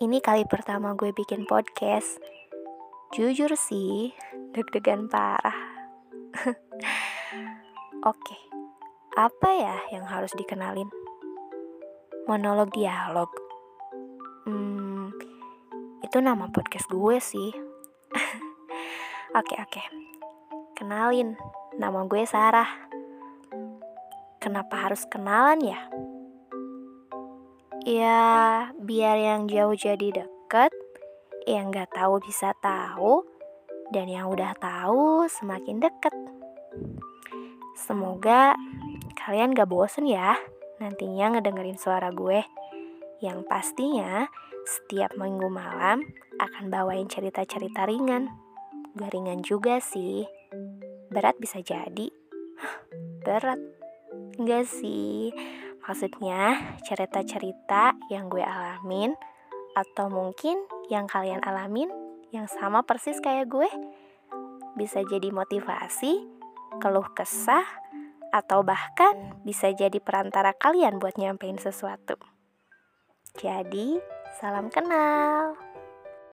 ini kali pertama gue bikin podcast. Jujur sih, deg-degan parah. Oke, apa ya yang harus dikenalin? Monolog dialog. Hmm, itu nama podcast gue sih. Oke, oke. Kenalin, nama gue Sarah. Kenapa harus kenalan ya? Ya, biar yang jauh jadi deket, yang gak tahu bisa tahu, dan yang udah tahu semakin deket. Semoga kalian gak bosen ya nantinya ngedengerin suara gue. Yang pastinya setiap minggu malam akan bawain cerita-cerita ringan. Gak ringan juga sih. Berat bisa jadi. Berat. Enggak sih Maksudnya cerita-cerita yang gue alamin atau mungkin yang kalian alamin yang sama persis kayak gue bisa jadi motivasi, keluh kesah, atau bahkan bisa jadi perantara kalian buat nyampein sesuatu. Jadi, salam kenal.